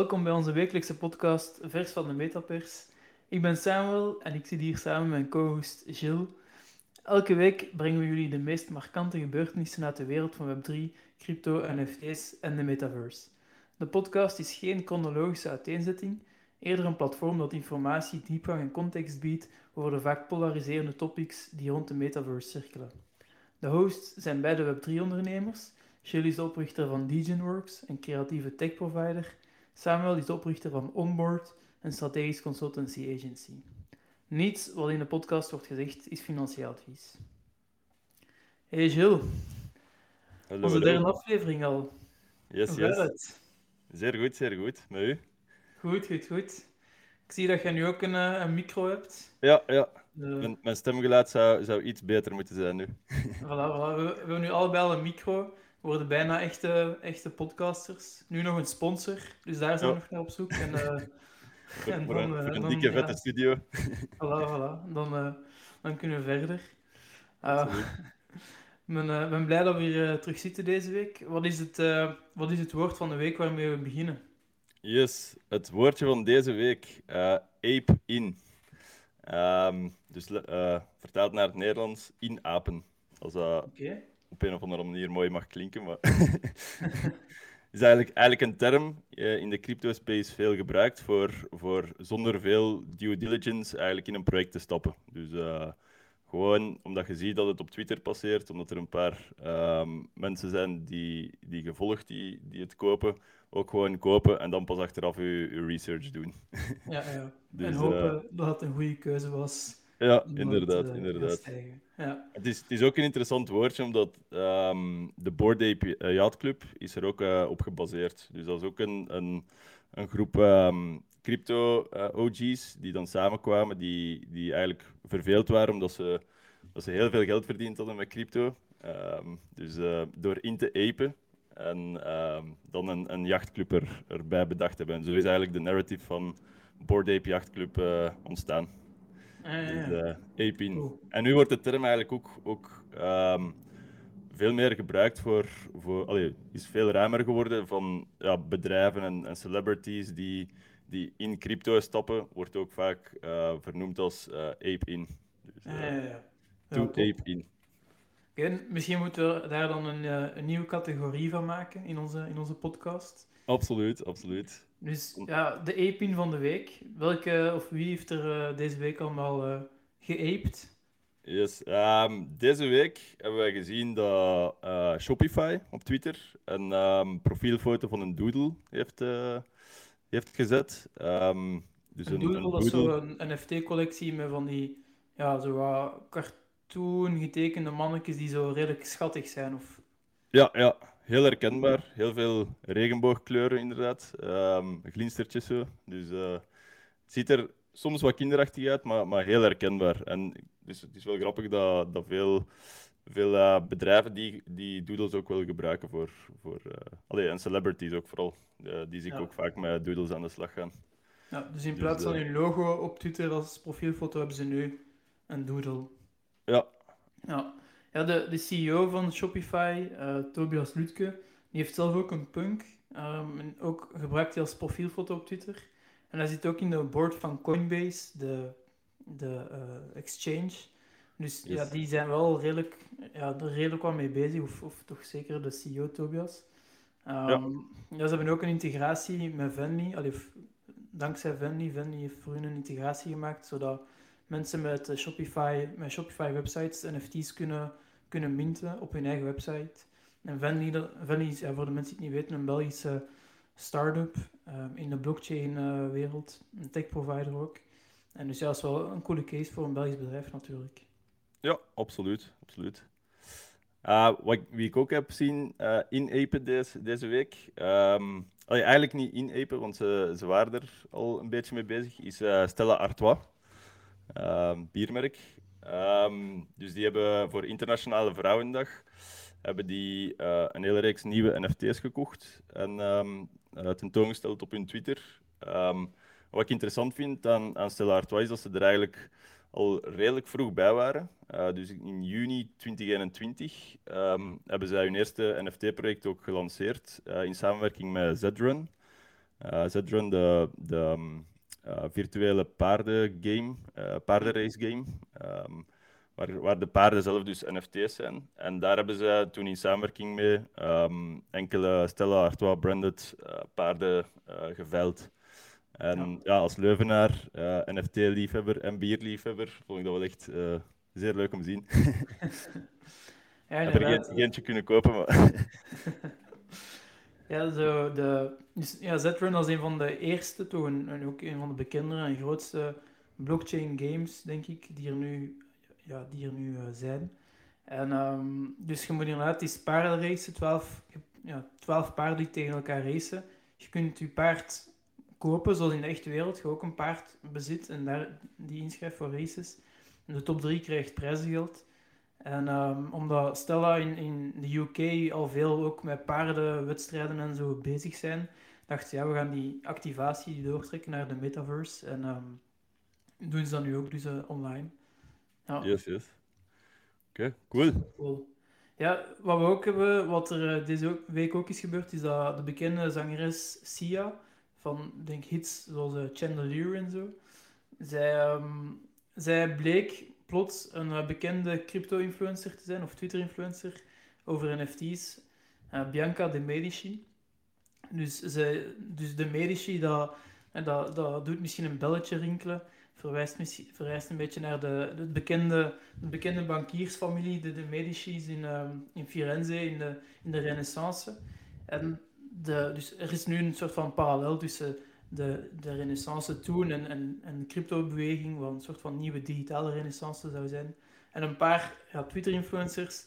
Welkom bij onze wekelijkse podcast Vers van de Metapers. Ik ben Samuel en ik zit hier samen met mijn co-host Gilles. Elke week brengen we jullie de meest markante gebeurtenissen uit de wereld van Web3, crypto, NFT's en de metaverse. De podcast is geen chronologische uiteenzetting, eerder een platform dat informatie, diepgang en context biedt over de vaak polariserende topics die rond de metaverse cirkelen. De hosts zijn beide Web3-ondernemers. Gilles is oprichter van DegenWorks, een creatieve tech-provider. Samuel is oprichter van Onboard, een strategisch consultancy agency. Niets wat in de podcast wordt gezegd is financieel advies. Hey Gilles, Hallo, onze derde aflevering al. Yes, yes. het? Zeer goed, zeer goed. Met u? Goed, goed, goed. Ik zie dat jij nu ook een, eh, een micro hebt. Ja, ja. Eh, Mijn, mijn stemgeluid zou, zou iets beter moeten zijn nu. Voilà, voilà. We, we hebben nu allebei al een micro. We worden bijna echte, echte podcasters. Nu nog een sponsor, dus daar zijn we Ja. nog naar op zoek. En, eh, En dan, een, eh, voor een dan, dikke, ja. vette studio. voilà, voilà. Dan, eh, dan kunnen we verder. Absoluut. Ik ben, ben blij dat we hier terug zitten deze week. Wat is, het, wat is het woord van de week waarmee we beginnen? Yes, het woordje van deze week. ape in. Ehm, dus vertaald naar het Nederlands, inapen. Als Oké. Op een of andere manier mooi mag klinken. Maar is eigenlijk, eigenlijk een term eh, in de crypto-space veel gebruikt voor, voor zonder veel due diligence eigenlijk in een project te stappen. Dus eh, gewoon omdat je ziet dat het op Twitter passeert, omdat er een paar ehm, mensen zijn die, die gevolgd die, die het kopen, ook gewoon kopen en dan pas achteraf je, je research doen. Ja, ja. Dus, en hopen dat het een goede keuze was. Ja, inderdaad, eh, inderdaad. Ja. Het is, het is ook een interessant woordje, omdat ehm, de Board Ape eh, Yacht Club is er ook eh, op gebaseerd. Dus dat is ook een, een, een groep ehm, crypto-OG's die dan samenkwamen, die, die eigenlijk verveeld waren omdat ze, dat ze heel veel geld verdiend hadden met crypto. Ehm, dus door in te apen en dan een, een jachtclub er, erbij bedacht hebben. En zo is eigenlijk de narrative van Board Ape Yacht Club ontstaan. Ja, ja, Dus, eh, Apin. Cool. En nu wordt de term eigenlijk ook, ook ehm, veel meer gebruikt voor, voor allee, is veel ruimer geworden van ja, bedrijven en, en celebrities die, die in crypto stappen, wordt ook vaak eh, vernoemd als eh ape-in. Dus, Ja, eh, ja, ja. Ja, to top. ape-in. En misschien moeten we daar dan een, eh, een nieuwe categorie van maken in onze, in onze podcast. Absoluut, absoluut. Dus ja, de aping van de week. Welke of wie heeft er eh, deze week allemaal eh geaped? Yes. ehm, deze week hebben wij gezien dat Shopify op Twitter een ehm, profielfoto van een doodle heeft, heeft gezet. Ehm, dus Een doodle, dat is doodle- zo een NFT-collectie met van die ja, zo wat cartoon getekende mannetjes die zo redelijk schattig zijn. Of... Ja, ja, heel herkenbaar. Heel veel regenboogkleuren, inderdaad. Ehm glinstertjes zo. Dus eh, het ziet er soms wat kinderachtig uit, maar, maar heel herkenbaar. En dus het is wel grappig dat, dat veel, veel eh, bedrijven die, die doodles ook wel gebruiken voor. voor allee, en celebrities ook vooral. Die zie ik Ja. ook vaak met doodles aan de slag gaan. Ja, dus in Dus, plaats van hun logo op Twitter als profielfoto hebben ze nu een doodle. Ja, Ja, ja de, de CEO van Shopify, eh, Tobias Lutke, die heeft zelf ook een punk. ehm, en ook gebruikt hij als profielfoto op Twitter. En hij zit ook in de board van Coinbase, de, de eh, exchange. Dus ja, die zijn wel redelijk, ja, er redelijk wat mee bezig, of, of toch zeker de CEO Tobias. Ehm, ja. ze hebben ook een integratie met Venly. Allee, dankzij Venly. Venly heeft voor hun een integratie gemaakt, zodat mensen met eh, Shopify, met Shopify websites NFT's kunnen, kunnen minten op hun eigen website. En Venly, is, ja, voor de mensen die het niet weten, een Belgische start-up ehm, in de blockchain-wereld, een tech-provider ook. En dus ja, dat is wel een coole case voor een Belgisch bedrijf natuurlijk. Ja, absoluut. absoluut. Ah, wat, ik- wie ik ook heb zien eh inapen deze, deze week. ehm, eigenlijk niet inapen, want ze, ze waren er al een beetje mee bezig. Is eh, Stella Artois, biermerk. Ehm, dus die hebben voor Internationale Vrouwendag hebben die, eh, een hele reeks nieuwe NFT's gekocht en ehm, eh, tentoongesteld op hun Twitter. Ehm, wat ik interessant vind aan, aan Stella Artois is dat ze er eigenlijk al redelijk vroeg bij waren. Uh, dus in juni 2021 um, hebben zij hun eerste NFT-project ook gelanceerd uh, in samenwerking met. Uh, Zedrun, de, de um, uh, virtuele paardengame, uh, paardenrace game, um, waar, waar de paarden zelf dus NFT's zijn. En daar hebben ze toen in samenwerking mee um, enkele Stella Artois branded paarden geveild. En ja. ja als Leuvenaar, NFT-liefhebber en bierliefhebber, vond ik dat wel echt zeer leuk om te zien. ja, ik heb er geen, eentje kunnen kopen, maar... Ja, zo de, dus, ja, was een van de eerste, toch een, en ook een van de bekendere en grootste blockchain games, denk ik, die er nu, ja, die er nu uh, zijn. En um, dus je moet inderdaad die paarden racen, 12, ja, 12 paarden die tegen elkaar racen. Je kunt je paard kopen, zoals in de echte wereld, je ook een paard bezit en daar die inschrijft voor races. En de top 3 krijgt prijzengeld. En um, omdat Stella in, in de UK al veel ook met paardenwedstrijden en zo bezig zijn, dacht ja, we gaan die activatie doortrekken naar de metaverse. En um, doen ze dat nu ook dus uh, online. Ja. Yes, yes. Oké, okay, cool. cool. Ja, wat we ook hebben, wat er uh, deze week ook is gebeurd, is dat de bekende zangeres Sia, van denk hits zoals uh, Chandelier en zo, zij, um, zij bleek plots een uh, bekende crypto-influencer te zijn, of Twitter-influencer, over NFT's. Uh, Bianca de Medici. Dus, ze, dus de Medici, dat, en dat, dat doet misschien een belletje rinkelen, verwijst, verwijst een beetje naar de, de, bekende, de bekende bankiersfamilie, de, de Medici's in, uh, in Firenze in de, in de Renaissance. En de, dus er is nu een soort van parallel tussen de, de renaissance toen en, en, en de crypto-beweging, wat een soort van nieuwe digitale renaissance zou zijn. En een paar ja, Twitter-influencers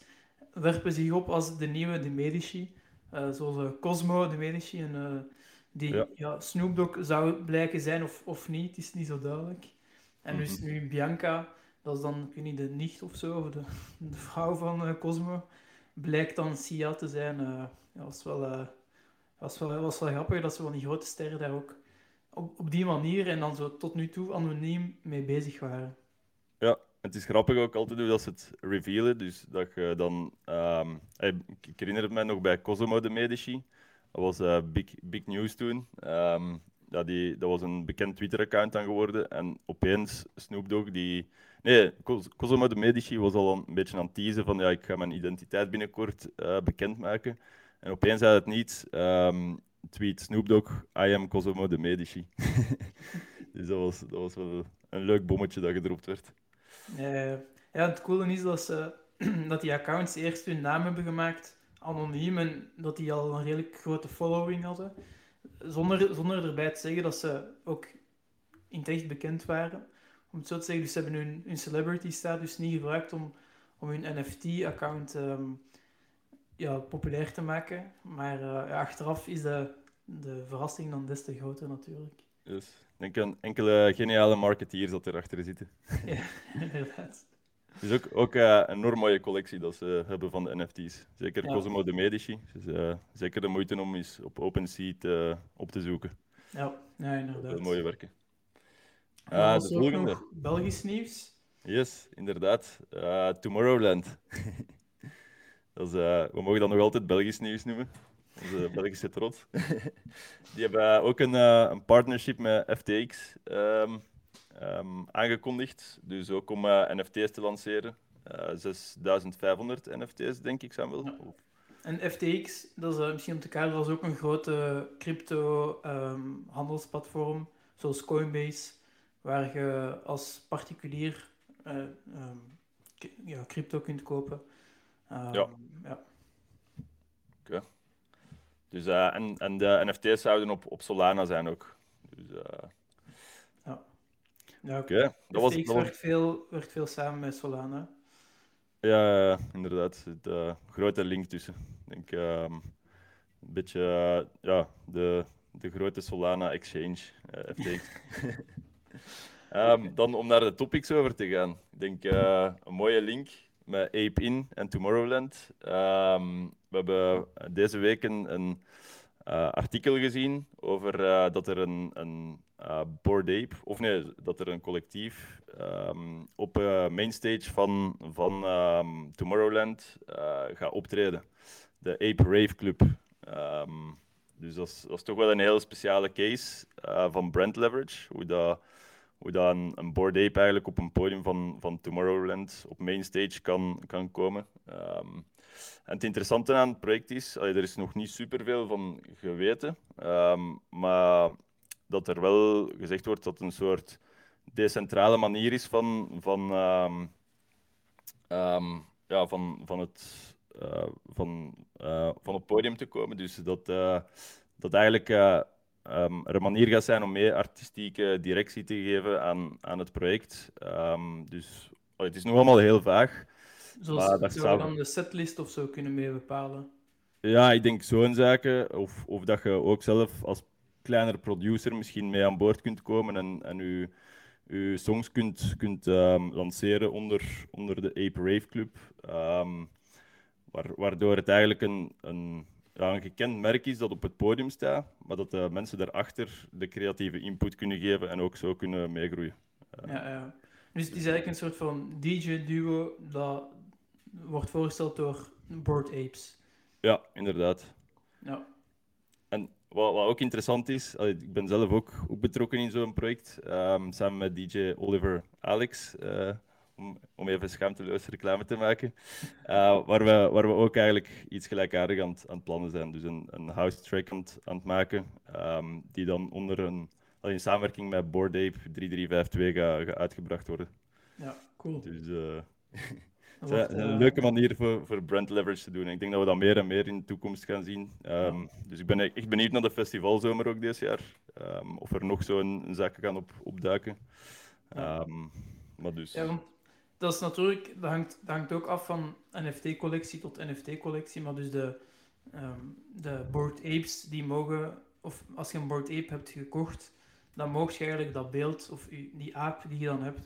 werpen zich op als de nieuwe de Medici, uh, zoals uh, Cosmo de Medici, en, uh, die ja. ja. Snoop Dogg zou blijken zijn of, of niet, het is niet zo duidelijk. En dus mm -hmm. nu Bianca, dat is dan, ik weet niet, de nicht of zo, of de, de vrouw van Cosmo, blijkt dan Sia te zijn. ja, was wel, was, wel, was wel grappig dat ze van die grote sterren daar ook op, die manier en dan zo tot nu toe anoniem mee bezig waren. Ja, het is grappig ook altijd hoe dat ze het revealen. Dus dat je dan... Um, ik herinner het mij nog bij Cosimo de Medici. Dat was uh, big, big news toen. Um, die, dat was een bekend Twitter-account dan geworden. En opeens Snoop Dogg, die... Nee, Cosimo de Medici was al een beetje aan het teasen van ja, ik ga mijn identiteit binnenkort uh, bekendmaken. En opeens zei het niet. Um, tweet Snoop Dogg, I am Cosimo de Medici. dus dat was, dat was wel een leuk bommetje dat gedropt werd. Uh, ja, het coole is dat, ze, dat die accounts eerst hun naam hebben gemaakt, anoniem, en dat die al een redelijk grote following hadden. Zonder, zonder erbij te zeggen dat ze ook in het echt bekend waren. Om het zo te zeggen, dus ze hebben hun, hun celebrity status niet gebruikt om, om hun NFT-account um, ja, populair te maken. Maar uh, ja, achteraf is de, de verrassing dan des te groter natuurlijk. Dus ik denk aan enkele geniale marketeers dat erachter zitten. ja, inderdaad. Het is ook, ook uh, een enorm mooie collectie dat ze hebben van de NFT's. Zeker ja. Cosmo de Medici. Dus, uh, zeker de moeite om eens op OpenSea te, op te zoeken. Ja, ja inderdaad. Heel mooie werken. Uh, de volgende. Belgisch nieuws. Yes, inderdaad. Tomorrowland. Dat is, uh, we mogen dat nog altijd Belgisch nieuws noemen. Onze Belgische trots. Die hebben ook een, uh, een partnership met FTX um, um, aangekondigd. Dus ook om uh, NFT's te lanceren. 6500 NFT's, denk ik, Samuel. Ja. En FTX, dat is misschien om te kaderen, dat is ook een grote crypto-handelsplatform, ehm, um, zoals Coinbase, waar je als particulier ja, crypto kunt kopen. Ja. ja. Oké. Okay. Dus, uh, en, en de NFT's zouden op, op Solana zijn ook. Dus, uh... Ja. ja Oké. Okay. Dat was, dat werkt, veel, werkt veel samen met Solana. Ja, inderdaad. Er zit uh, een grote link tussen. Ik denk um, een beetje ja, de, de grote Solana Exchange, FTX. um, dan om naar de topics over te gaan. Ik denk een mooie link met Ape In en Tomorrowland. Um, we hebben deze week een, een uh, artikel gezien over uh, dat er een, een uh, Bored Ape, of nee, dat er een collectief um, op mainstage van, van um, Tomorrowland gaat optreden. De Ape Rave Club. dus dat is, toch wel een heel speciale case van brand leverage. Hoe dat, hoe dat een, Bored Ape eigenlijk op een podium van, van Tomorrowland op mainstage kan, kan komen. En het interessante aan het project is, er is nog niet superveel van geweten, um, maar dat er wel gezegd wordt dat het een soort decentrale manier is van, van, um, ja, van, van, het, uh, van, uh, van het podium te komen. Dus dat, uh, dat eigenlijk um, er een manier gaat zijn om meer artistieke directie te geven aan, aan het project. dus oh, het is nog allemaal heel vaag. Zoals maar dat zou dan de setlist of zo kunnen mee bepalen? Ja, ik denk zo'n zaken. Of, of dat je ook zelf als kleinere producer misschien mee aan boord kunt komen en, en je, je songs kunt, kunt um, lanceren onder, onder de Ape Rave Club. Um, waardoor het eigenlijk een, een, ja, een gekend merk is dat op het podium staat, maar dat de mensen daarachter de creatieve input kunnen geven en ook zo kunnen meegroeien. Ja, ja. Dus het is eigenlijk een soort van DJ-duo dat wordt voorgesteld door Board Apes. Ja, inderdaad. Ja. En wat, wat ook interessant is, ik ben zelf ook, ook betrokken in zo'n project, um, samen met DJ Oliver Alex, uh, om, om even schaamteloos reclame te maken, uh, waar, we, waar we ook eigenlijk iets gelijkaardigs aan, aan het plannen zijn. Dus een, een house track aan het, aan het maken, um, die dan onder een, in samenwerking met Board Ape 3352 gaat, gaat uitgebracht worden. Ja, cool. Dus... Uh, Het is een leuke manier voor, voor brand leverage te doen. Ik denk dat we dat meer en meer in de toekomst gaan zien. Um, dus ik ben echt benieuwd naar de festivalzomer ook dit jaar. Um, of er nog zo'n zaken gaan op, opduiken. Um, maar dus... Ja, want dat is natuurlijk... Dat hangt, dat hangt ook af van NFT-collectie tot NFT-collectie. Maar dus de, de Bored Apes, die mogen... Of als je een Bored Ape hebt gekocht, dan mocht je eigenlijk dat beeld, of die aap die je dan hebt,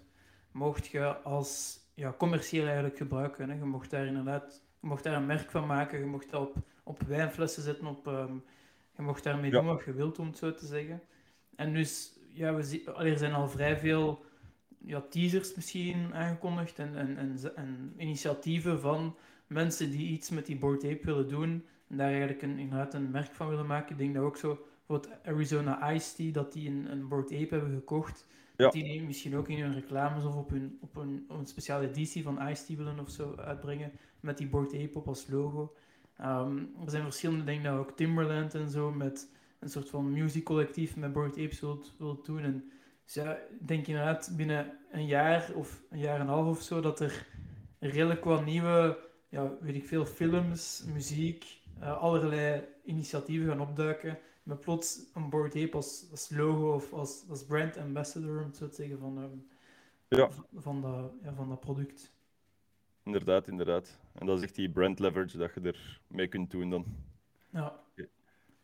mocht je als ja, commercieel eigenlijk gebruiken. Hè. Je mocht daar inderdaad je mocht daar een merk van maken, je mocht dat op, op wijnflessen zetten, op, um, je mocht daarmee doen wat je wilt, om het zo te zeggen. En dus, ja, we zien, er zijn al vrij veel ja, teasers misschien aangekondigd en, en, en, en, initiatieven van mensen die iets met die Bored Ape willen doen en daar eigenlijk een, inderdaad een merk van willen maken. Ik denk dat ook zo, bijvoorbeeld Arizona Ice Tea, dat die een, een Bored Ape hebben gekocht ja. Die misschien ook in hun reclames of op, hun, op, een, op een speciale editie van Ice Tea willen of zo uitbrengen. Met die Board Ape op als logo. Um, er zijn verschillende dingen dat ook Timberland en zo met een soort van muziekcollectief met Board Apes wilt, wilt doen. En dus ja, ik denk inderdaad binnen een jaar of een jaar en een half of zo dat er redelijk wat nieuwe, ja, weet ik veel, films, muziek, uh, allerlei initiatieven gaan opduiken met plots een Bored Ape als, als logo of als, als brand ambassador, om het zo te zeggen, van, um, ja. van, dat, ja, van dat product. Inderdaad, inderdaad. En dat is echt die brand leverage dat je er mee kunt doen dan. Ja.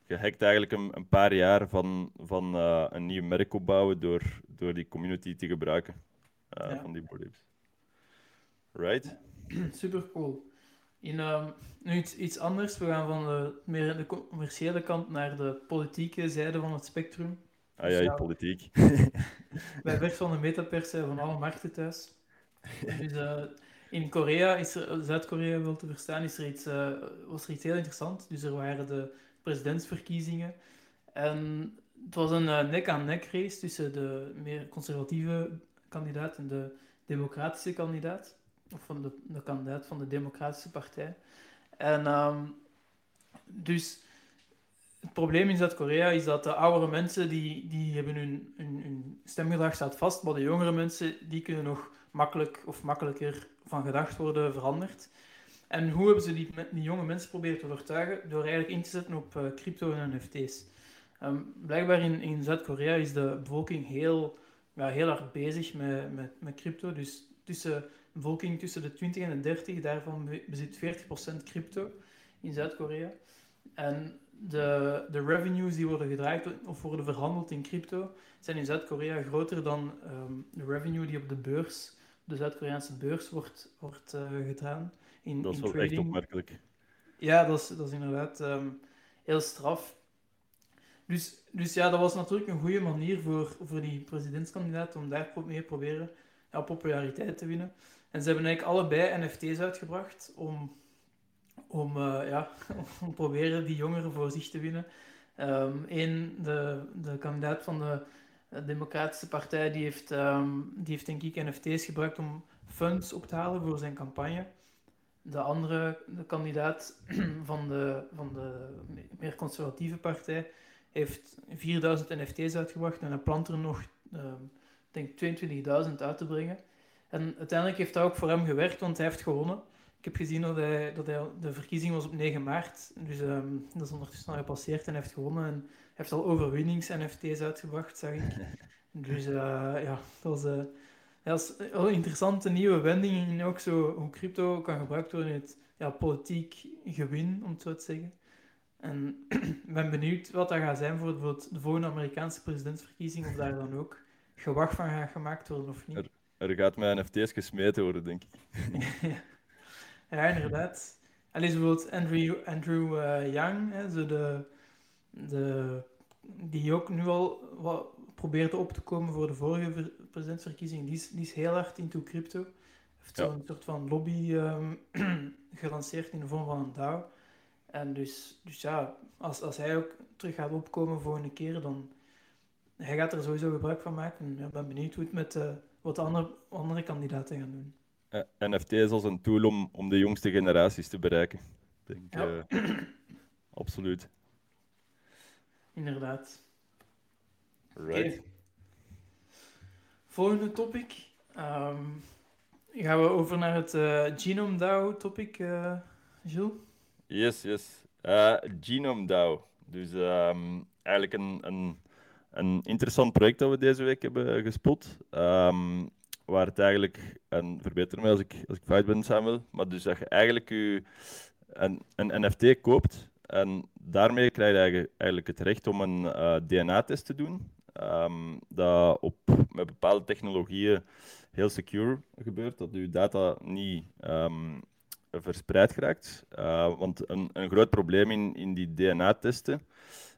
Je, je hackt eigenlijk een, een paar jaar van, van uh, een nieuw merk opbouwen door, door die community te gebruiken uh, ja. van die Apes. Right? Super cool. In, uh, nu iets, iets anders. We gaan van de, meer de commerciële kant naar de politieke zijde van het spectrum. Ah ja, dus, politiek. Bij Vers van de Metapers zijn van alle markten thuis. Dus uh, in Korea, is Zuid-Korea wil te verstaan, is er iets, uh, was er iets heel interessants. Dus er waren de presidentsverkiezingen. En het was een uh, nek-aan-nek race tussen de meer conservatieve kandidaat en de democratische kandidaat of van de, kandidaat van de Democratische Partij. En um, dus het probleem in Zuid-Korea is dat de oudere mensen die, die hebben hun, hun, hun stemgedrag staat vast, maar de jongere mensen die kunnen nog makkelijk of makkelijker van gedacht worden veranderd. En hoe hebben ze die, jonge mensen proberen te overtuigen? Door eigenlijk in te zetten op uh, crypto en NFT's. Um, ehm, blijkbaar in, Zuid-Korea is de bevolking heel, ja, heel erg bezig met, met, met crypto. Dus tussen bevolking tussen de 20 en de 30, daarvan bezit 40% crypto in Zuid-Korea. En de, de revenues die worden gedraaid of worden verhandeld in crypto zijn in Zuid-Korea groter dan um, de revenue die op de beurs, de Zuid-Koreaanse beurs, wordt, wordt uh, gedaan. In, dat is wel echt opmerkelijk. Ja, dat is, dat is inderdaad um, heel straf. Dus, dus ja, dat was natuurlijk een goede manier voor, voor die presidentskandidaat om daar mee te proberen ja, populariteit te winnen. En ze hebben eigenlijk allebei NFT's uitgebracht om, om, uh, ja, om proberen die jongeren voor zich te winnen. Eén, de, de kandidaat van de Democratische Partij, die heeft, ehm, die heeft denk ik NFT's gebruikt om funds op te halen voor zijn campagne. De andere de kandidaat van de, van de meer conservatieve partij heeft 4000 NFT's uitgebracht en hij plant er nog, um, denk 22.000 uit te brengen. En uiteindelijk heeft dat ook voor hem gewerkt, want hij heeft gewonnen. Ik heb gezien dat, hij, dat hij, de verkiezing was op 9 maart, dus um, dat is ondertussen al gepasseerd en hij heeft gewonnen. En hij heeft al overwinnings-NFT's uitgebracht, zag ik. Dus uh, ja, dat was, uh, dat is een interessante nieuwe wending in ook zo hoe crypto kan gebruikt worden in het ja, politiek gewin, om het zo te zeggen. En ik ben benieuwd wat dat gaat zijn voor de volgende Amerikaanse presidentsverkiezing, of daar dan ook gewacht van gaat gemaakt worden of niet. Er, er gaat met NFT's gesmeten worden, denk ik. ja, inderdaad. Is bijvoorbeeld Andrew, Andrew uh, Yang, hè, zo de, de, die ook nu al wat probeerde op te komen voor de vorige presidentsverkiezing, die is, die is heel hard into crypto. Hij heeft ja. zo'n soort van lobby um, gelanceerd in de vorm van een DAO. En dus, dus ja, als, als hij ook terug gaat opkomen volgende keer, dan hij gaat er sowieso gebruik van maken. Ik ben benieuwd hoe het met uh, wat de andere, andere kandidaten gaan doen. Ja, NFT is als een tool om, om de jongste generaties te bereiken. Denk, ja. uh, absoluut. Inderdaad. Right. Okay. Volgende topic. Um, gaan we over naar het uh, Genome DAO topic, uh, Jules? Yes, yes. Uh, Genome DAO. Dus um, eigenlijk een, een, een interessant project dat we deze week hebben gespot. Um, waar het eigenlijk, en verbeter me als ik, als ik fout ben, Samuel, maar dus dat je eigenlijk je, een, een NFT koopt en daarmee krijg je eigenlijk het recht om een uh, DNA-test te doen. Um, dat op, met bepaalde technologieën heel secure gebeurt, dat je data niet um, verspreid geraakt. Uh, want een, een groot probleem in, in die DNA-testen,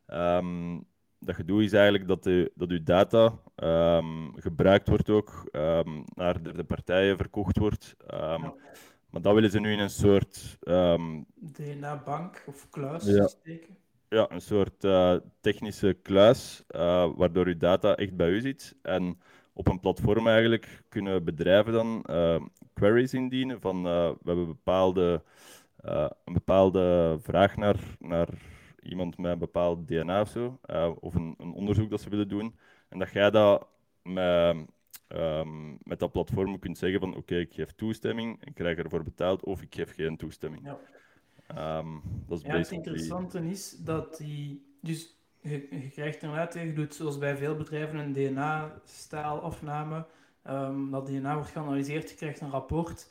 um, dat gedoe is eigenlijk dat, de, dat uw data gebruikt wordt ook, naar de, de, partijen verkocht wordt. Ja. Maar dat willen ze nu in een soort... DNA-bank of kluis ja. steken ja, een soort uh, technische kluis, uh, waardoor je data echt bij u zit. En op een platform eigenlijk kunnen bedrijven dan uh, queries indienen van we hebben bepaalde, een bepaalde vraag naar, naar iemand met een bepaald DNA of zo, of een, een, onderzoek dat ze willen doen. En dat jij dat met, um, met dat platform kunt zeggen van oké, ik geef toestemming en krijg ervoor betaald, of ik geef geen toestemming. Ja. Um, dat is ja, het interessante is dat die. Dus je, je krijgt inderdaad, je doet zoals bij veel bedrijven een DNA-staalafname. Um, dat DNA wordt geanalyseerd, je krijgt een rapport.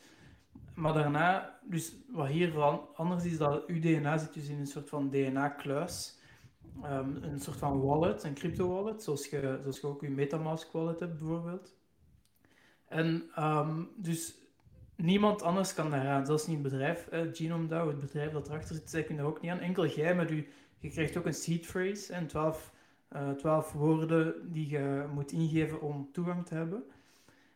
Maar daarna, dus wat hier anders is, dat uw DNA zit dus in een soort van DNA-kluis. Um, een soort van wallet, een crypto-wallet, zoals je, zoals je ook je Metamask wallet hebt bijvoorbeeld. En um, dus niemand anders kan daaraan, zelfs niet het bedrijf, eh, Genome DAO, het bedrijf dat erachter zit, zij kunnen er ook niet aan. Enkel jij met u, je krijgt ook een seed phrase en 12, uh, 12 woorden die je moet ingeven om toegang te hebben.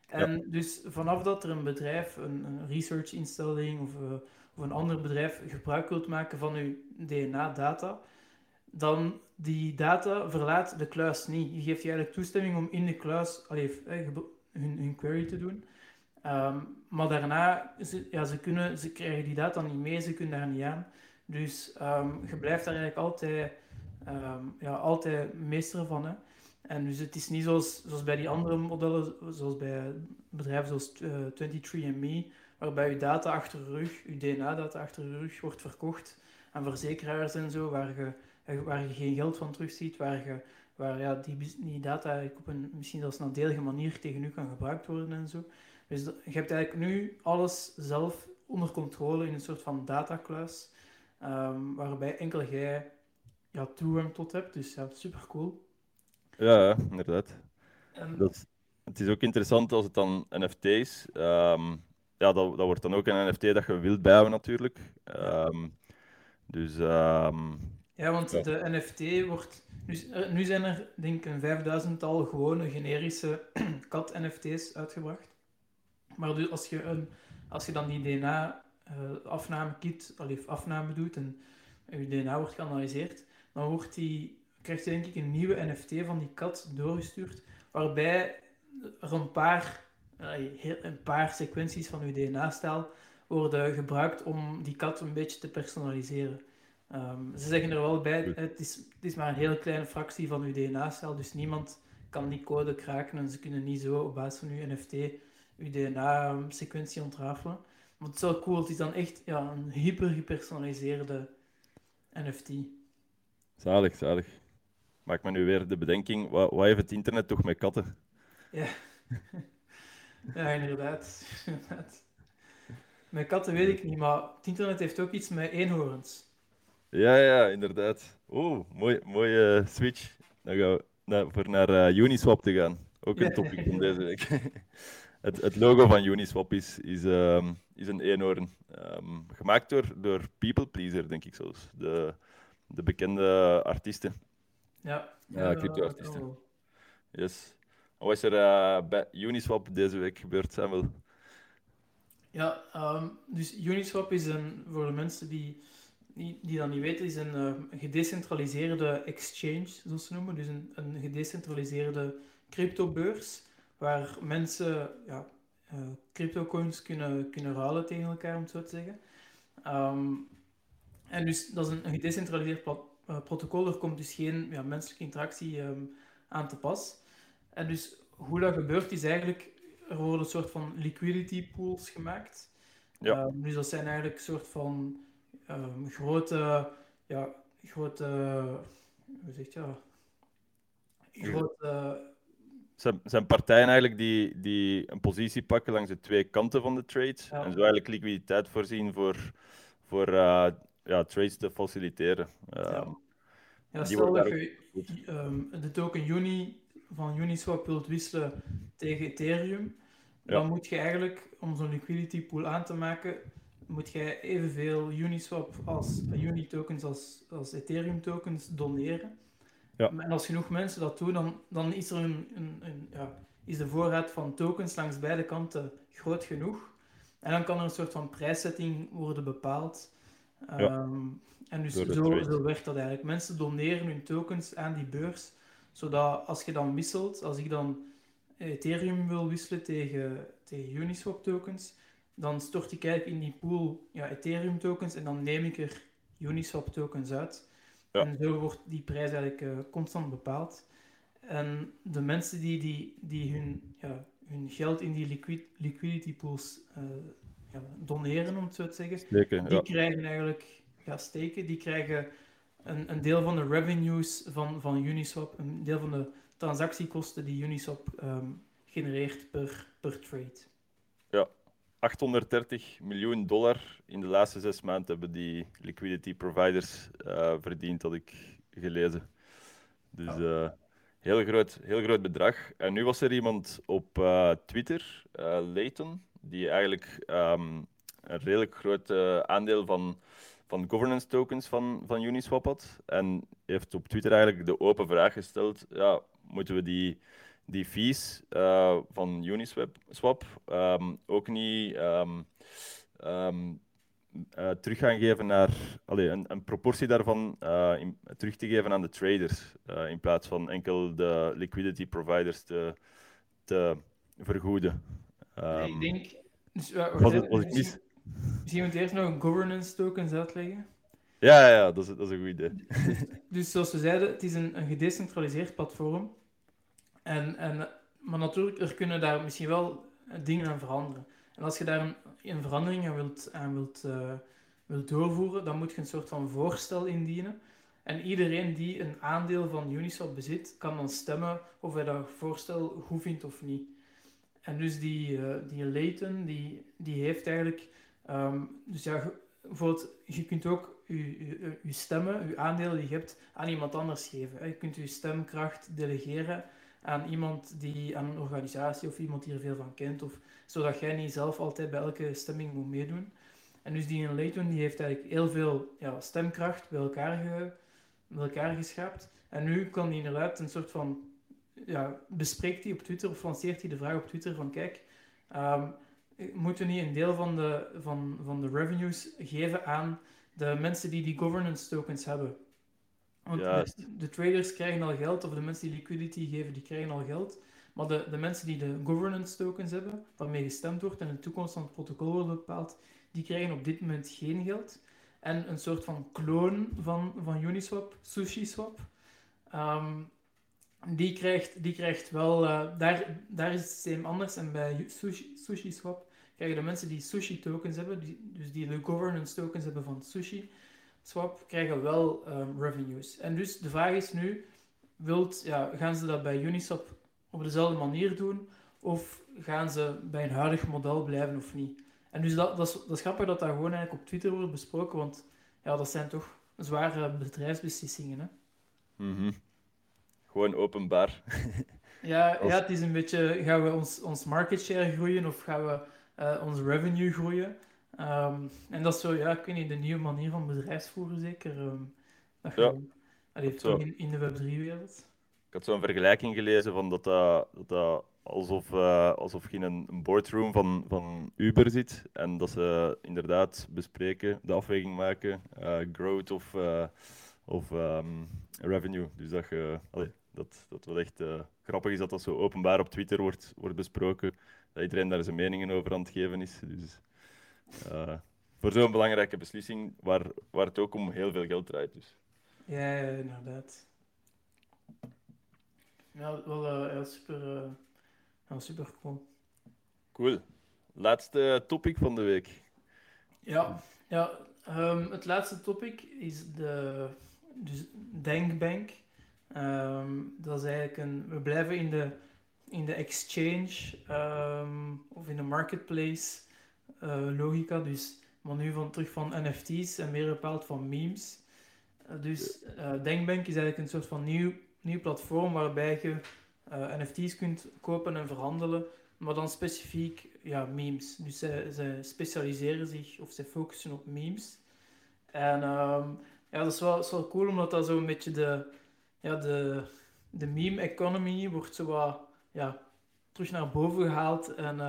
En ja. dus vanaf dat er een bedrijf, een, een research-instelling of, uh, of, een ander bedrijf gebruik wilt maken van uw DNA-data, dan die data verlaat de kluis niet. Je geeft je eigenlijk toestemming om in de kluis allee, eh, hun, hun query te doen. Um, maar daarna, ze, ja, ze, kunnen, ze krijgen die data niet mee, ze kunnen daar niet aan. Dus um, je blijft daar eigenlijk altijd, um, ja, altijd meester van. Hè. En dus het is niet zoals, zoals bij die andere modellen, zoals bij bedrijven zoals uh, 23andMe, waarbij je data achter de rug, je DNA-data achter de rug wordt verkocht aan verzekeraars en zo, waar je, waar je geen geld van terugziet, waar, je, waar ja, die, die data op een misschien zelfs nadelige manier tegen u kan gebruikt worden en zo. Dus je hebt eigenlijk nu alles zelf onder controle in een soort van datakluis, um, waarbij enkel jij ja, toegang tot hebt. Dus ja, super cool. Ja, inderdaad. En... Dat, het is ook interessant als het dan NFT is. Um, ja, dat, dat wordt dan ook een NFT dat je wilt bijhouden natuurlijk. Um, dus... ja, want ja. de NFT wordt... Dus, nu zijn er denk ik een vijfduizendtal gewone generische kat-NFT's uitgebracht. Maar dus als, je een, als je dan die DNA-afname uh, kit, afname doet en je DNA wordt geanalyseerd, dan wordt die, krijgt je denk ik een nieuwe NFT van die kat doorgestuurd, waarbij er een paar, een paar sequenties van uw DNA-stijl worden gebruikt om die kat een beetje te personaliseren. Ehm, ze zeggen er wel bij, het is, het is maar een hele kleine fractie van uw DNA-cel, dus niemand kan die code kraken en ze kunnen niet zo op basis van uw NFT DNA-sequentie ontrafelen. Maar het is wel cool, het is dan echt ja, een hyper gepersonaliseerde NFT. Zalig, zalig. Maak me nu weer de bedenking, wat, wat heeft het internet toch met katten? Ja, ja inderdaad. inderdaad. Met katten weet ik niet, maar het internet heeft ook iets met eenhoorns. Ja, ja, inderdaad. Oeh, mooi, mooie switch. Dan gaan we naar, voor naar uh, Uniswap te gaan. Ook een topic van deze week. het, het, logo van Uniswap is, is, um, is een eenhoorn. Um, gemaakt door, door People Pleaser, denk ik zelfs. De, de bekende artiesten. Ja, ja crypto-artiesten. Yes. Wat is er uh, bij Uniswap deze week gebeurd, Samuel? Ja, um, dus Uniswap is een, voor de mensen die die, die dat niet weten, is een uh, gedecentraliseerde exchange, zoals ze noemen. Dus een, een gedecentraliseerde cryptobeurs, waar mensen ja, uh, cryptocoins kunnen, kunnen ruilen tegen elkaar, om het zo te zeggen. Um, en dus dat is een, een gedecentraliseerd uh, protocol, er komt dus geen ja, menselijke interactie um, aan te pas. En dus hoe dat gebeurt, is eigenlijk, er worden een soort van liquidity pools gemaakt. Ja. Um, dus dat zijn eigenlijk een soort van grote, ja, grote, hoe zeg je dat? Grote... Zijn, zijn partijen eigenlijk die, die een positie pakken langs de twee kanten van de trade en zo eigenlijk liquiditeit voorzien voor, voor uh, ja, trades te faciliteren. Um, ja. ja stel dat je um, de token Uni van Uniswap wilt wisselen tegen Ethereum, dan moet je eigenlijk, om zo'n liquidity pool aan te maken, moet jij evenveel Uniswap als Uni tokens als, als Ethereum tokens doneren. Ja. En als genoeg mensen dat doen, dan, dan is er een, een, een, ja, is de voorraad van tokens langs beide kanten groot genoeg. En dan kan er een soort van prijszetting worden bepaald. Ja. Um, en dus zo, zo werkt dat eigenlijk. Mensen doneren hun tokens aan die beurs, zodat als je dan wisselt, als ik dan Ethereum wil wisselen tegen, tegen Uniswap tokens, dan stort ik eigenlijk in die pool ja, Ethereum tokens en dan neem ik er Uniswap tokens uit. Ja. En zo wordt die prijs eigenlijk uh, constant bepaald. En de mensen die, die, die hun, ja, hun geld in die liquid, liquidity pools uh, ja, doneren, om het zo te zeggen, steken, die krijgen eigenlijk ja, steken, die krijgen een, een deel van de revenues van, van Uniswap, een deel van de transactiekosten die Uniswap um, genereert per, per trade. Ja, 830 miljoen dollar in de laatste zes maanden hebben die liquidity providers uh, verdiend, had ik gelezen. Dus uh, heel, groot, heel groot bedrag. En nu was er iemand op uh, Twitter, Layton, die eigenlijk um, een redelijk groot aandeel van, van governance tokens van, van Uniswap had. En heeft op Twitter eigenlijk de open vraag gesteld: ja, moeten we die die fees uh, van Uniswap um, ook niet um, um, uh, terug gaan geven naar allee, een, een proportie daarvan uh, in, terug te geven aan de traders in plaats van enkel de liquidity providers te, te vergoeden. ik denk. Dus, was het, was ik mis? Misschien moet eerst nog een governance tokens uitleggen. Ja, ja, dat is, dat is een goed idee. Dus, dus zoals we zeiden, het is een, een gedecentraliseerd platform. En, en, maar natuurlijk, er kunnen daar misschien wel dingen aan veranderen. En als je daar een, verandering aan wilt, wilt, uh, wilt doorvoeren, dan moet je een soort van voorstel indienen. En iedereen die een aandeel van Uniswap bezit, kan dan stemmen of hij dat voorstel goed vindt of niet. En dus die, uh, die Layton, die, die heeft eigenlijk... Um, dus ja, je kunt ook je, stemmen, je aandelen die je hebt, aan iemand anders geven. Je kunt je stemkracht delegeren aan iemand die, aan een organisatie of iemand die er veel van kent, of, zodat jij niet zelf altijd bij elke stemming moet meedoen. En dus die in Layton die heeft eigenlijk heel veel ja, stemkracht bij elkaar, ge, bij elkaar. En nu kan hij inderdaad een soort van, ja, bespreekt hij op Twitter of lanceert hij de vraag op Twitter van kijk, um, moeten we niet een deel van de, van, van de revenues geven aan de mensen die die governance tokens hebben? Want de, de traders krijgen al geld, of de mensen die liquidity geven, die krijgen al geld. Maar de, de mensen die de governance tokens hebben, waarmee gestemd wordt en de toekomst van het protocol wordt bepaald, die krijgen op dit moment geen geld. En een soort van kloon van, van Uniswap, SushiSwap, ehm, die, krijgt, die krijgt wel... eh, daar, daar is het systeem anders. En bij Sushi, SushiSwap krijgen de mensen die Sushi tokens hebben, die, dus die de governance tokens hebben van Sushi, Swap krijgen wel ehm, revenues. En dus de vraag is nu, wilt, ja, gaan ze dat bij Uniswap op dezelfde manier doen? Of gaan ze bij een huidig model blijven of niet? En dus dat, dat, is, dat is grappig dat dat gewoon eigenlijk op Twitter wordt besproken, want ja, dat zijn toch zware bedrijfsbeslissingen. Hè? Mhm. Gewoon openbaar. Ja, ja, het is een beetje, gaan we ons, ons market share groeien of gaan we eh, ons revenue groeien? Ehm, en dat is zo, ja, ik weet niet, de nieuwe manier van bedrijfsvoeren zeker. ehm, dat Ja, allee, zo. toch in, in de Web3-wereld. Ik had zo'n vergelijking gelezen van dat dat, dat, dat alsof, eh, alsof je in een boardroom van, van Uber zit en dat ze inderdaad bespreken, de afweging maken, eh, growth of, eh, of ehm, revenue. Dus dat, je, allee, dat, dat wel echt grappig is dat dat zo openbaar op Twitter wordt, wordt besproken, dat iedereen daar zijn meningen over aan het geven is. Dus, eh, voor zo'n belangrijke beslissing, waar, waar het ook om heel veel geld draait. Dus. Ja, ja, inderdaad. Ja, wel heel super, heel super cool. Cool. Laatste topic van de week. Ja, ja ehm, het laatste topic is de dus Denkbank. Ehm, dat is eigenlijk een. We blijven in de, in de exchange ehm, of in de marketplace eh, logica. Dus, maar nu van, terug van NFT's en meer bepaald van memes. Eh, dus eh, Denkbank is eigenlijk een soort van nieuw, nieuw platform waarbij je NFT's kunt kopen en verhandelen. Maar dan specifiek ja, memes. Dus zij, zij specialiseren zich of zij focussen op memes. En ehm, ja, dat is wel, is wel cool omdat dat zo een beetje de, ja, de, de meme economy wordt zo wat ja, terug naar boven gehaald. En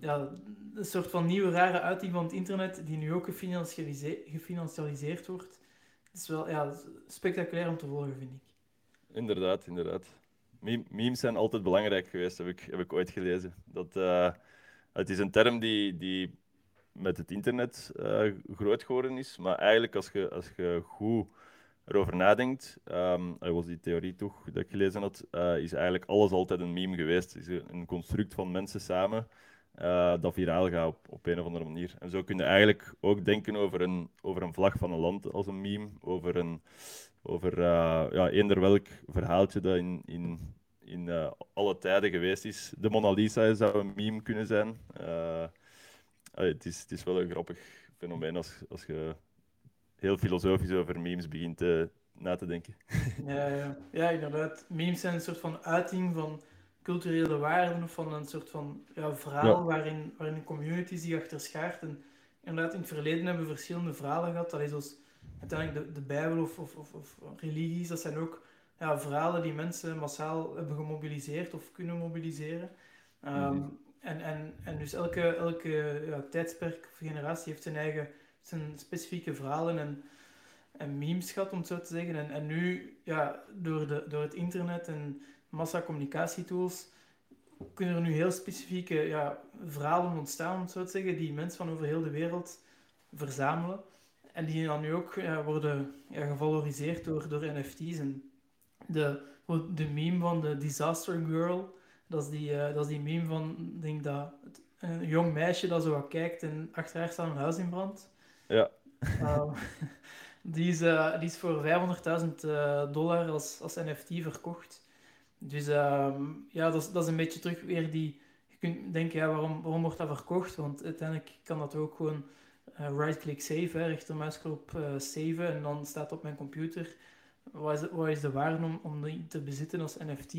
ja, een soort van nieuwe rare uiting van het internet die nu ook gefinancialise- gefinancialiseerd wordt. Het is wel ja, spectaculair om te volgen, vind ik. Inderdaad, inderdaad. Meme- memes zijn altijd belangrijk geweest, heb ik, heb ik ooit gelezen. Dat, eh, het is een term die, die met het internet eh, groot geworden is, maar eigenlijk als je, als je goed erover nadenkt, dat was die theorie toch dat ik gelezen had, eh, is eigenlijk alles altijd een meme geweest. Het is een construct van mensen samen eh, dat viraal gaat op, op een of andere manier. En zo kun je eigenlijk ook denken over een, over een vlag van een land als een meme, over een over uh, ja, eender welk verhaaltje dat in, in, in uh, alle tijden geweest is. De Mona Lisa zou een meme kunnen zijn. Het, is, het is wel een grappig fenomeen als, als je heel filosofisch over memes begint te, na te denken. Ja, ja. ja, inderdaad. Memes zijn een soort van uiting van culturele waarden of van een soort van ja, verhaal Ja. waarin, waarin een community zich achter schaart. En inderdaad, in het verleden hebben we verschillende verhalen gehad. Allee, zoals uiteindelijk de, de Bijbel of, of, of, of religies, dat zijn ook ja, verhalen die mensen massaal hebben gemobiliseerd of kunnen mobiliseren. Um, Mhm. en, en, en dus elke, elke ja, tijdsperk of generatie heeft zijn eigen zijn specifieke verhalen en, en memes gehad, om het zo te zeggen. En, en nu, ja, door, de, door het internet en massacommunicatietools, kunnen er nu heel specifieke ja, verhalen ontstaan, om het zo te zeggen, die mensen van over heel de wereld verzamelen. En die dan nu ook ja, worden ja, gevaloriseerd door, door NFT's. En de, de meme van de Disaster Girl, dat is die, uh, dat is die meme van, denk dat, het, een jong meisje dat zo wat kijkt en achter haar staat een huis in brand. Ja. Uh, die, is, uh, die is voor 500.000 uh, dollar als, als NFT verkocht. Dus um, ja, dat is, dat is een beetje terug weer die... Je kunt denken, ja, waarom, waarom wordt dat verkocht? Want uiteindelijk kan dat ook gewoon uh, right-click save, hè, rechtermuisknop uh, saven en dan staat op mijn computer wat is, wat is de waarde om, om die te bezitten als NFT.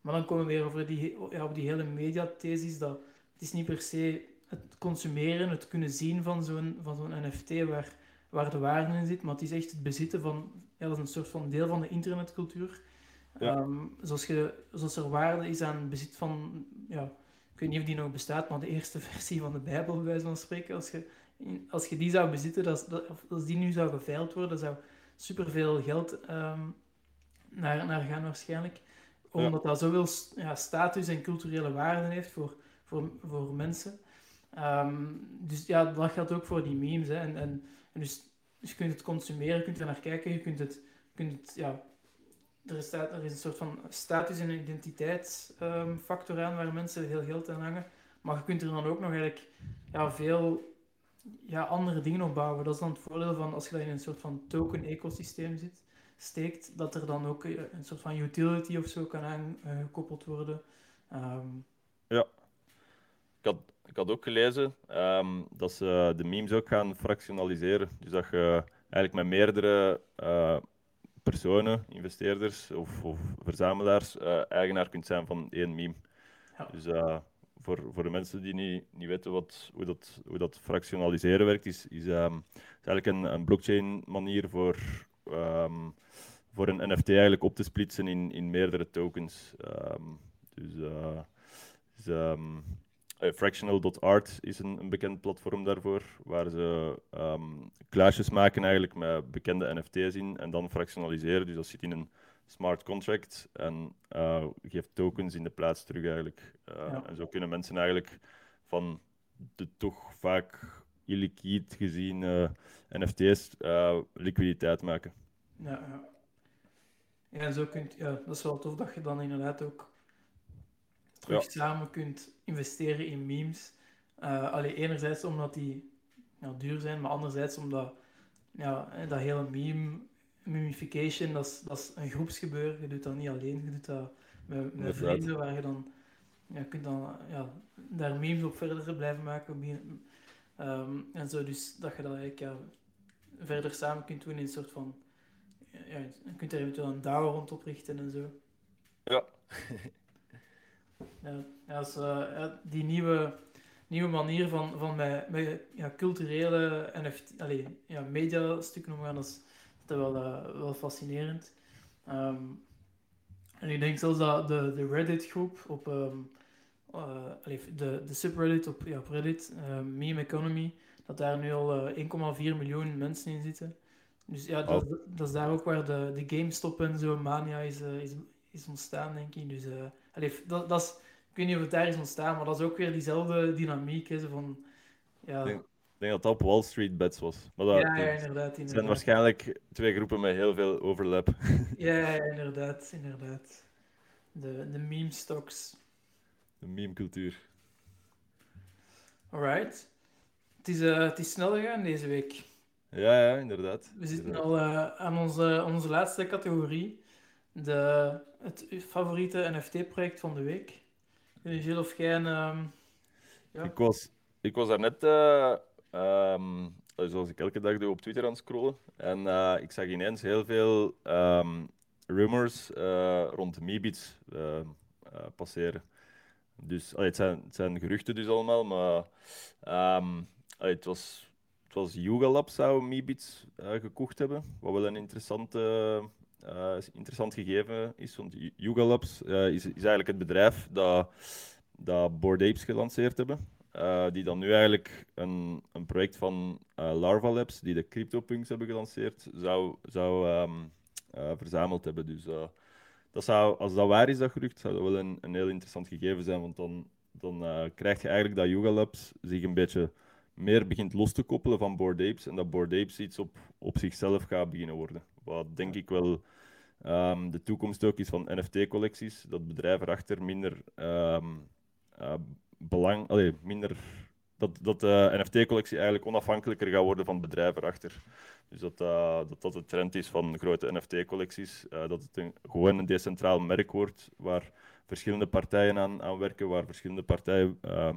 Maar dan komen we weer over die, ja, op die hele mediathesis dat het is niet per se het consumeren, het kunnen zien van zo'n, van zo'n NFT waar, waar de waarde in zit, maar het is echt het bezitten van, ja, dat is een soort van deel van de internetcultuur. Ja. Um, zoals, je, zoals er waarde is aan bezit van, ja, ik weet niet of die nog bestaat, maar de eerste versie van de Bijbel, bij wijze van spreken, als je, als je die zou bezitten, dat, dat, als die nu zou geveild worden, zou, superveel geld ehm, naar, naar gaan waarschijnlijk. Omdat dat zoveel ja, status en culturele waarde heeft voor, voor, voor mensen. Ehm, dus ja, dat geldt ook voor die memes. Hè. En, en, en dus, dus je kunt het consumeren, je kunt er naar kijken, je kunt het, kunt het ja, er is, er is een soort van status- en identiteitsfactor aan waar mensen heel geld aan hangen. Maar je kunt er dan ook nog eigenlijk ja, veel ja, andere dingen op bouwen. Dat is dan het voordeel van als je dat in een soort van token-ecosysteem zit, steekt, dat er dan ook een soort van utility of zo kan aangekoppeld worden. Ehm, ja, ik had, ik had ook gelezen um, dat ze de memes ook gaan fractionaliseren. Dus dat je eigenlijk met meerdere uh, personen, investeerders of, of verzamelaars, uh, eigenaar kunt zijn van één meme. Ja. Dus uh, voor, voor de mensen die niet, niet weten wat, hoe, dat, hoe dat fractionaliseren werkt, is, is, um, is eigenlijk een, een blockchain manier voor, um, voor een NFT eigenlijk op te splitsen in, in meerdere tokens. Um, dus, uh, dus uh, Fractional.art is een, een, bekend platform daarvoor, waar ze um, kluisjes maken eigenlijk met bekende NFT's in en dan fractionaliseren. Dus dat zit in een smart contract en uh, geeft tokens in de plaats terug eigenlijk. Uh, ja. En zo kunnen mensen eigenlijk van de toch vaak illiquid gezien uh, NFT's liquiditeit maken. Ja, ja. ja, en zo kunt, ja, dat is wel tof dat je dan inderdaad ook terug ja. samen kunt investeren in memes. alleen enerzijds omdat die ja, duur zijn, maar anderzijds omdat ja, dat hele meme mimification, dat is, dat is een groepsgebeuren. Je doet dat niet alleen, je doet dat met, met vrienden waar je dan, ja, kunt dan ja, daar memes op verder blijven maken. Um, en zo, dus dat je dat eigenlijk ja, verder samen kunt doen in een soort van. Ja, je kunt er eventueel een DAO rond oprichten en zo. Ja. ja, dus, uh, die nieuwe, nieuwe manier van, van met, met ja, culturele NFT, allez, ja, media stukken omgaan, dat is, dat wel, uh, wel fascinerend. Um, en ik denk zelfs dat de, de Reddit-groep op um, uh, de, de subreddit op, ja, op Reddit, Meme Economy, dat daar nu al 1,4 miljoen mensen in zitten. Dus ja, dat, oh. dat, is daar ook waar de, de GameStop en zo mania is, is, is ontstaan, denk ik. Dus allee, dat, dat is, ik weet niet of het daar is ontstaan, maar dat is ook weer diezelfde dynamiek. Hè, van, ja, ik denk dat dat op Wall Street bets was. Maar dat, ja, ja, inderdaad, Het zijn waarschijnlijk twee groepen met heel veel overlap. Ja, ja inderdaad, inderdaad. De, de meme stocks. De meme cultuur. Alright. Het is, uh, het is snel gegaan deze week. Ja, ja, inderdaad. We zitten al uh, aan onze, onze laatste categorie. De, het favoriete NFT-project van de week. Gilles, of jij een... Um, ja? ik, was, ik was daar net... Uh Um, zoals ik elke dag doe op Twitter aan het scrollen. En uh, ik zag ineens heel veel um, rumors uh, rond Meebits passeren. Dus het, zijn, het zijn geruchten dus allemaal, maar het was, het was Yuga Lab zou Meebits gekocht hebben, wat wel een interessante, interessant gegeven is. Want Yuga Labs is, is eigenlijk het bedrijf dat, dat Bored Apes gelanceerd hebben. Uh, die dan nu eigenlijk een, een project van uh, Larva Labs, die de CryptoPunks hebben gelanceerd, zou, zou um, uh, verzameld hebben. Dus dat zou, als dat waar is, dat gerucht, zou dat wel een, een heel interessant gegeven zijn. Want dan, dan krijg je eigenlijk dat Yuga Labs zich een beetje meer begint los te koppelen van Bored Apes. En dat Bored Apes iets op, op zichzelf gaat beginnen worden. Wat denk ik wel um, de toekomst ook is van NFT-collecties. Dat bedrijf erachter minder um, belang, allee, minder, dat, dat de NFT-collectie eigenlijk onafhankelijker gaat worden van bedrijf erachter. Dus dat, uh, dat dat de trend is van grote NFT-collecties. Dat het een, gewoon een decentraal merk wordt waar verschillende partijen aan, aan werken, waar verschillende partijen uh,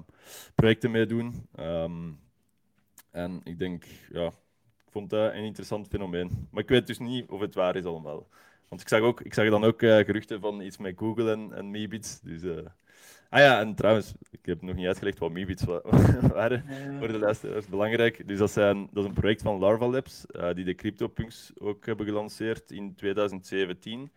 projecten mee doen. En ik denk, ja, ik vond dat een interessant fenomeen. Maar ik weet dus niet of het waar is allemaal. Want ik zag, ook, ik zag dan ook geruchten van iets met Google en, en Meebits. Dus Ah ja, en trouwens, ik heb nog niet uitgelegd wat Meebits waren voor de luisteraars. Belangrijk. Dus dat, zijn, dat is een project van Larva Labs, uh, die de CryptoPunks ook hebben gelanceerd in 2017.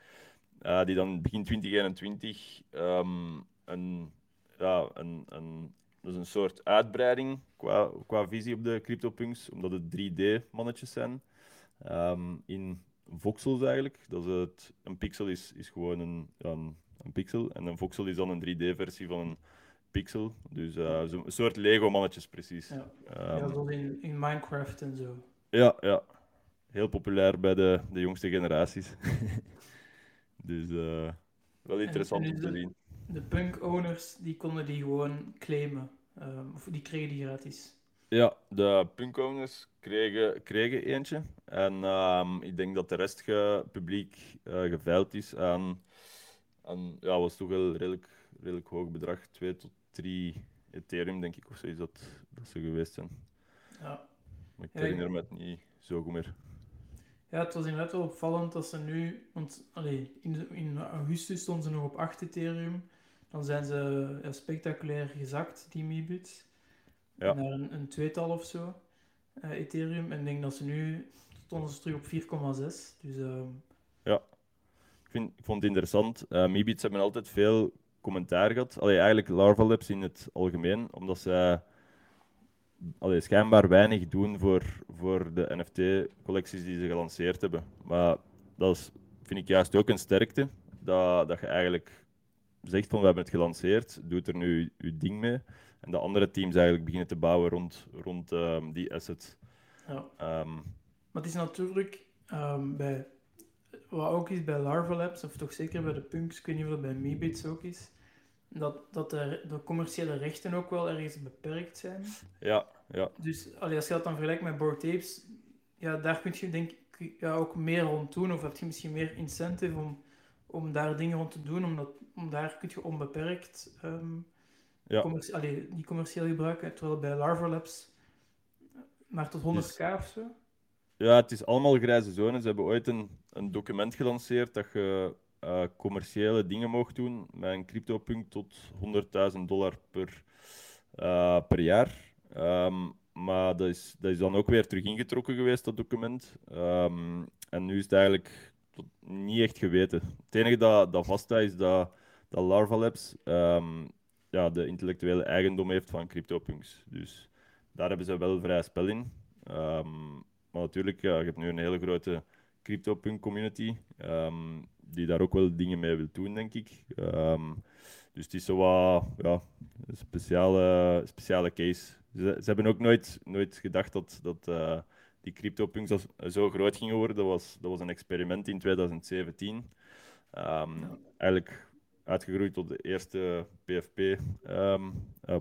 Uh, eh, die dan begin 2021 um, ehm, een, ja, een, een, dus een soort uitbreiding qua, qua visie op de CryptoPunks, omdat het 3D-mannetjes zijn. Um, in voxels eigenlijk. Dat is het, een pixel is, is gewoon een, een, een pixel. En een voxel is dan een 3D-versie van een pixel. Dus uh, zo, een soort Lego-mannetjes, precies. Ja, um, ja in, in Minecraft en zo. Ja, ja. Heel populair bij de, de jongste generaties. dus uh, wel interessant om te zien. De punk-owners die konden die gewoon claimen. Um, of die kregen die gratis. Ja, de punk-owners kregen, kregen eentje. En um, ik denk dat de rest ge, publiek uh, geveild is aan, aan ja, was toch wel redelijk, redelijk hoog bedrag. 2 tot 3 Ethereum, denk ik, of zo is dat, dat ze geweest zijn. Ja. Maar ik herinner me het niet zo goed meer. Ja, het was inderdaad wel opvallend dat ze nu, want allee, in, in augustus stonden ze nog op 8 Ethereum. Dan zijn ze ja, spectaculair gezakt, die Meebits. Ja. Naar een, een, tweetal of zo, uh, Ethereum. En ik denk dat ze nu stonden ze terug op 4,6. Dus, uh... Ja, ik, vind, ik vond het interessant. Uh, Meebits hebben altijd veel commentaar gehad. Allee, eigenlijk Larva Labs in het algemeen, omdat ze allee, schijnbaar weinig doen voor, voor de NFT-collecties die ze gelanceerd hebben. Maar dat is, vind ik juist ook een sterkte, dat, dat je eigenlijk zegt van we hebben het gelanceerd, doet er nu je ding mee. En de andere teams eigenlijk beginnen te bouwen rond, rond um, die assets. Ja. Um, maar het is natuurlijk um, bij, wat ook is bij Larva Labs, of toch zeker bij de Punks, ik weet niet of dat bij Meebits ook is, dat, dat de, de, commerciële rechten ook wel ergens beperkt zijn. Ja, ja. Dus allee, als je dat dan vergelijkt met Board Tapes, ja, daar kun je denk ik ja, ook meer rond doen, of heb je misschien meer incentive om, om daar dingen rond te doen, omdat om daar kun je onbeperkt um, ja. commercie, allee, die commercieel gebruiken, terwijl bij Larva Labs maar tot 100k dus, of zo. Ja, het is allemaal grijze zone. Ze hebben ooit een, een document gelanceerd dat je uh, commerciële dingen mocht doen met een crypto-punt tot 100.000 dollar per, uh, per jaar. Um, maar dat is, dat is dan ook weer terug ingetrokken geweest, dat document. Um, en nu is het eigenlijk niet echt geweten. Het enige dat, dat vaststaat is dat, dat Larva Labs um, ja, de intellectuele eigendom heeft van CryptoPunks. Dus daar hebben ze wel vrij spel in. maar natuurlijk, ja, je hebt nu een hele grote CryptoPunk community die daar ook wel dingen mee wil doen, denk ik. Um, dus het is zo wat ja, een speciale, speciale case. Ze, ze, hebben ook nooit, nooit gedacht dat, dat uh, die CryptoPunks zo groot gingen worden. Dat was, dat was een experiment in 2017. Um, ja. Eigenlijk uitgegroeid tot de eerste PFP um, ehm, uh,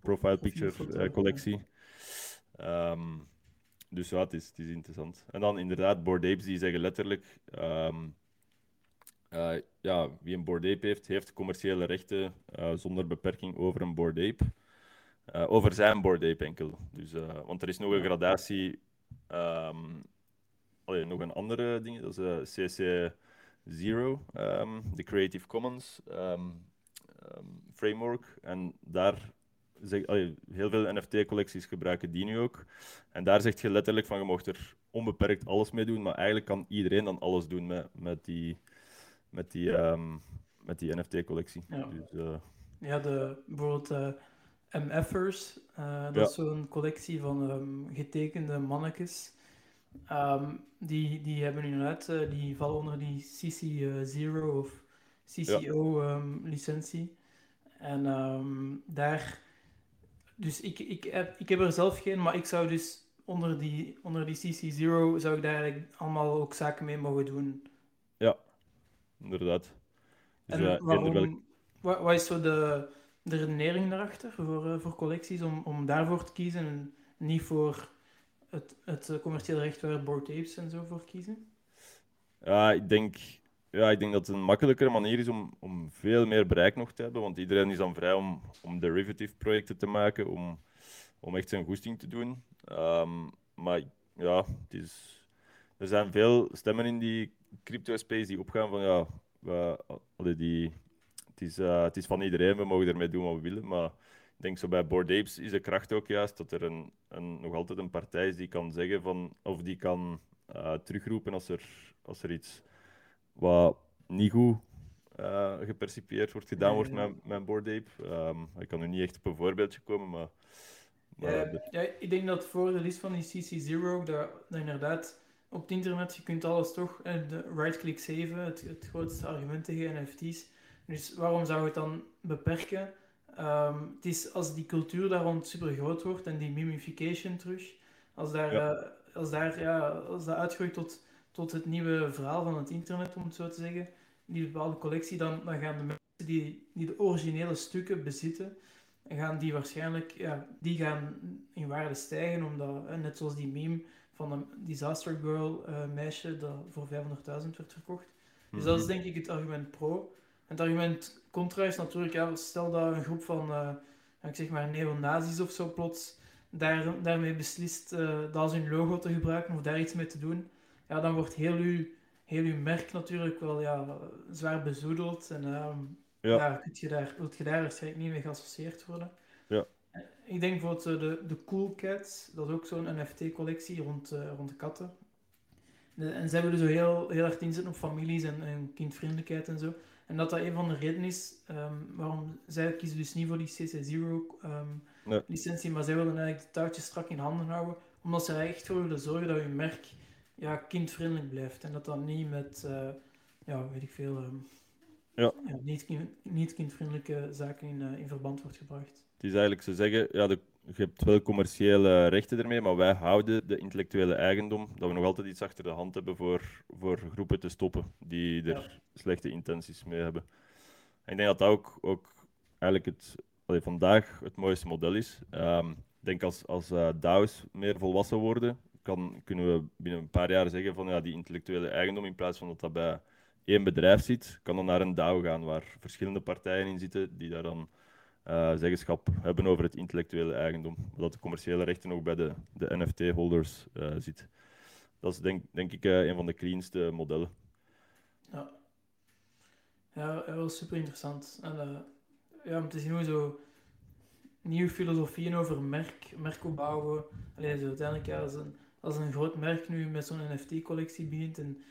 Profile Picture uh, collectie. Um, dus ja, het is, het is interessant. En dan inderdaad, Board Apes die zeggen letterlijk um, uh, ja, wie een Bored Ape heeft, heeft commerciële rechten uh, zonder beperking over een Bored Ape. Uh, over zijn Bored Ape enkel. Dus, want er is nog een gradatie, um, allee, nog een andere ding, dat is CC 0, um, de Creative Commons um, framework. En daar zeg, allee, heel veel NFT-collecties gebruiken die nu ook. En daar zeg je letterlijk van, je mocht er onbeperkt alles mee doen, maar eigenlijk kan iedereen dan alles doen met, met die met die, um, met die NFT-collectie. Ja. Dus, uh... ja, de, bijvoorbeeld uh, eh, MF'ers, uh, dat ja. is zo'n collectie van um, getekende mannetjes. Um, die, die hebben inderdaad, uh, die vallen onder die CC0 of CCO-licentie. en daar, dus ik, ik, heb, ik heb er zelf geen, maar ik zou dus onder die, onder die CC0 zou ik daar eigenlijk allemaal ook zaken mee mogen doen. Ja, inderdaad. Dus, en waarom, wat, wat, is zo de, de redenering daarachter voor, uh, voor collecties om, om daarvoor te kiezen en niet voor het, het commerciële recht waar Board Apes en zo voor kiezen? Ja, ik denk, ja, ik denk dat het een makkelijkere manier is om, om veel meer bereik nog te hebben, want iedereen is dan vrij om, om derivative projecten te maken, om, om echt zijn goesting te doen. Um, maar ja, er zijn veel stemmen in die crypto-space die opgaan van ja, we, die, het, is, uh, het is van iedereen, we mogen ermee doen wat we willen. Maar ik denk zo bij Board Apes is de kracht ook juist dat er een, een, nog altijd een partij is die kan zeggen van, of die kan uh, terugroepen als er, als er iets wat niet goed uh, gepercipieerd wordt gedaan wordt met, met Board Ape. Um, ik kan nu niet echt op een voorbeeldje komen, maar... maar ja, ja, ik denk dat voor de list van die CC0 dat, dat inderdaad op het internet, je kunt alles toch, eh, de right-click saven, het, het grootste argument tegen NFT's. Dus waarom zou je het dan beperken? Ehm, het is als die cultuur daar rond super groot wordt en die mimification terug, als, daar, Ja. eh, als, daar, ja, als dat uitgroeit tot, tot het nieuwe verhaal van het internet, om het zo te zeggen, die bepaalde collectie, dan, dan gaan de mensen die, die de originele stukken bezitten, gaan die waarschijnlijk ja, die gaan in waarde stijgen, omdat, net zoals die meme van een Disaster Girl eh, meisje dat voor 500.000 werd verkocht. Dus dat is denk ik het argument pro. Het argument contra is natuurlijk, ja, stel dat een groep van, eh, ik zeg maar, neonazis of zo plots daar, daarmee beslist eh, dat als hun logo te gebruiken of daar iets mee te doen, ja, dan wordt heel uw, heel uw merk natuurlijk wel ja, zwaar bezoedeld. En Ja. ja. kun je daar, wilt je daar waarschijnlijk niet mee geassocieerd worden. Ja. Ik denk bijvoorbeeld eh, de, de Cool Cats, dat is ook zo'n NFT-collectie rond, rond de katten. De- en ze hebben zo heel, heel erg inzetten op families en, en kindvriendelijkheid en zo. En dat dat een van de redenen is ehm, waarom zij kiezen dus niet voor die CC0 ehm, Nee. maar zij willen eigenlijk de touwtjes strak in handen houden, omdat ze er echt voor willen zorgen dat hun merk ja, kindvriendelijk blijft. En dat dat niet met, eh, ja, weet ik veel, ehm, Ja. niet, kind- niet kindvriendelijke zaken in, eh, in verband wordt gebracht. Het is eigenlijk, ze zeggen, ja, de, je hebt wel commerciële rechten ermee, maar wij houden de intellectuele eigendom, dat we nog altijd iets achter de hand hebben voor, voor groepen te stoppen die er slechte intenties mee hebben. En ik denk dat dat ook, ook eigenlijk het, allee, vandaag het mooiste model is. Ehm, ik denk als, als eh, DAO's meer volwassen worden, kan, kunnen we binnen een paar jaar zeggen van ja, die intellectuele eigendom, in plaats van dat dat bij één bedrijf zit, kan dan naar een DAO gaan waar verschillende partijen in zitten die daar dan zeggenschap hebben over het intellectuele eigendom. Dat de commerciële rechten ook bij de, de NFT-holders eh zit. Dat is denk, denk ik eh, een van de cleanste modellen. Ja, ja wel super interessant. En, eh, ja, om te zien hoe zo nieuwe filosofieën over merk, merk opbouwen. Allee, zo uiteindelijk, ja, als, een, als een groot merk nu met zo'n NFT-collectie begint, en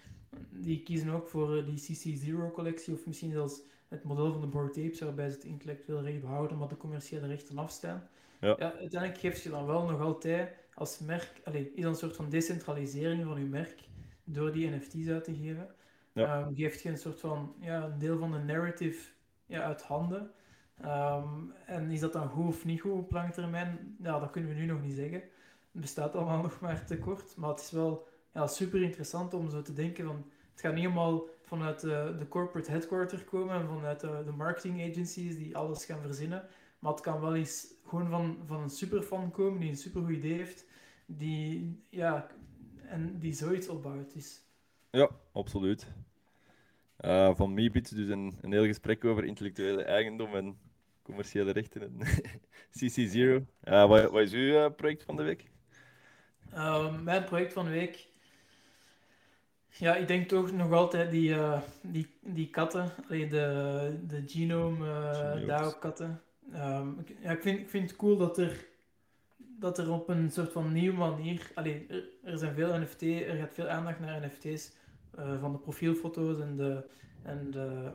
die kiezen ook voor eh, die CC0-collectie, of misschien zelfs het model van de Bored Apes, waarbij ze het intellectueel recht behouden, maar de commerciële rechten afstaan. Ja. uiteindelijk geeft je dan wel nog altijd als merk, allee, is een soort van decentralisering van je merk door die NFT's uit te geven. Ja. Ehm, geeft je een soort van ja, een deel van de narrative ja, uit handen. Ehm, en is dat dan goed of niet goed op lange termijn? Ja, dat kunnen we nu nog niet zeggen. Het bestaat allemaal nog maar te kort. Maar het is wel ja, super interessant om zo te denken van... Het gaat niet helemaal vanuit de, de corporate headquarter komen en vanuit de, de marketing agencies die alles gaan verzinnen. Maar het kan wel eens gewoon van, van een superfan komen die een supergoed idee heeft. Die, ja, en die zoiets opbouwt. Dus Ja, absoluut. Eh, van Meebits dus een, een heel gesprek over intellectuele eigendom en commerciële rechten en CC0. Eh, wat, wat is uw eh, project van de week? Mijn project van de week. Ja, ik denk toch nog altijd die, eh, die, die katten, allee, de, de genome Genomes. DAO-katten. Ehm, ik, ja, ik, vind, ik vind het cool dat er, dat er op een soort van nieuwe manier. Allee, er, er zijn veel NFT, er gaat veel aandacht naar NFT's eh, van de profielfoto's en de, en de,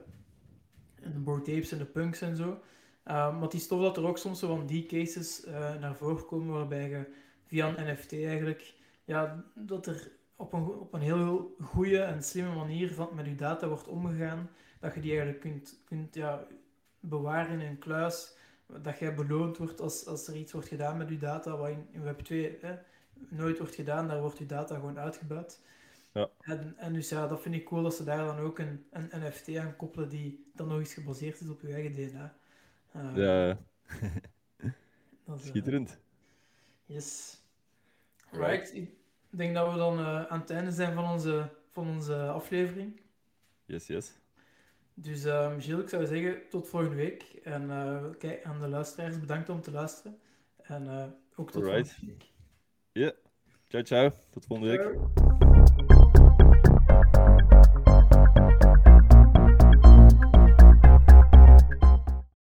en de board apes en de punks en zo. Ehm, maar het is tof dat er ook soms zo van die cases naar voren komen waarbij je via een NFT eigenlijk, ja, dat er op een, op een heel goede en slimme manier van, met je data wordt omgegaan, dat je die eigenlijk kunt, kunt ja, bewaren in een kluis, dat jij beloond wordt als, als er iets wordt gedaan met je data, wat in, in Web 2 hè, nooit wordt gedaan, daar wordt je data gewoon uitgebuit. Ja. En, en dus ja, dat vind ik cool dat ze daar dan ook een, een NFT aan koppelen die dan nog eens gebaseerd is op je eigen DNA. Eh, Ja, dat is, eh, schitterend. Yes. Right. Ik denk dat we dan eh, aan het einde zijn van onze, van onze aflevering. Yes, yes. Dus ehm Gilles, ik zou zeggen tot volgende week. En eh, kijk, aan de luisteraars bedankt om te luisteren. En eh, ook tot Alright. volgende week. Ja. Ciao, ciao. Tot volgende week.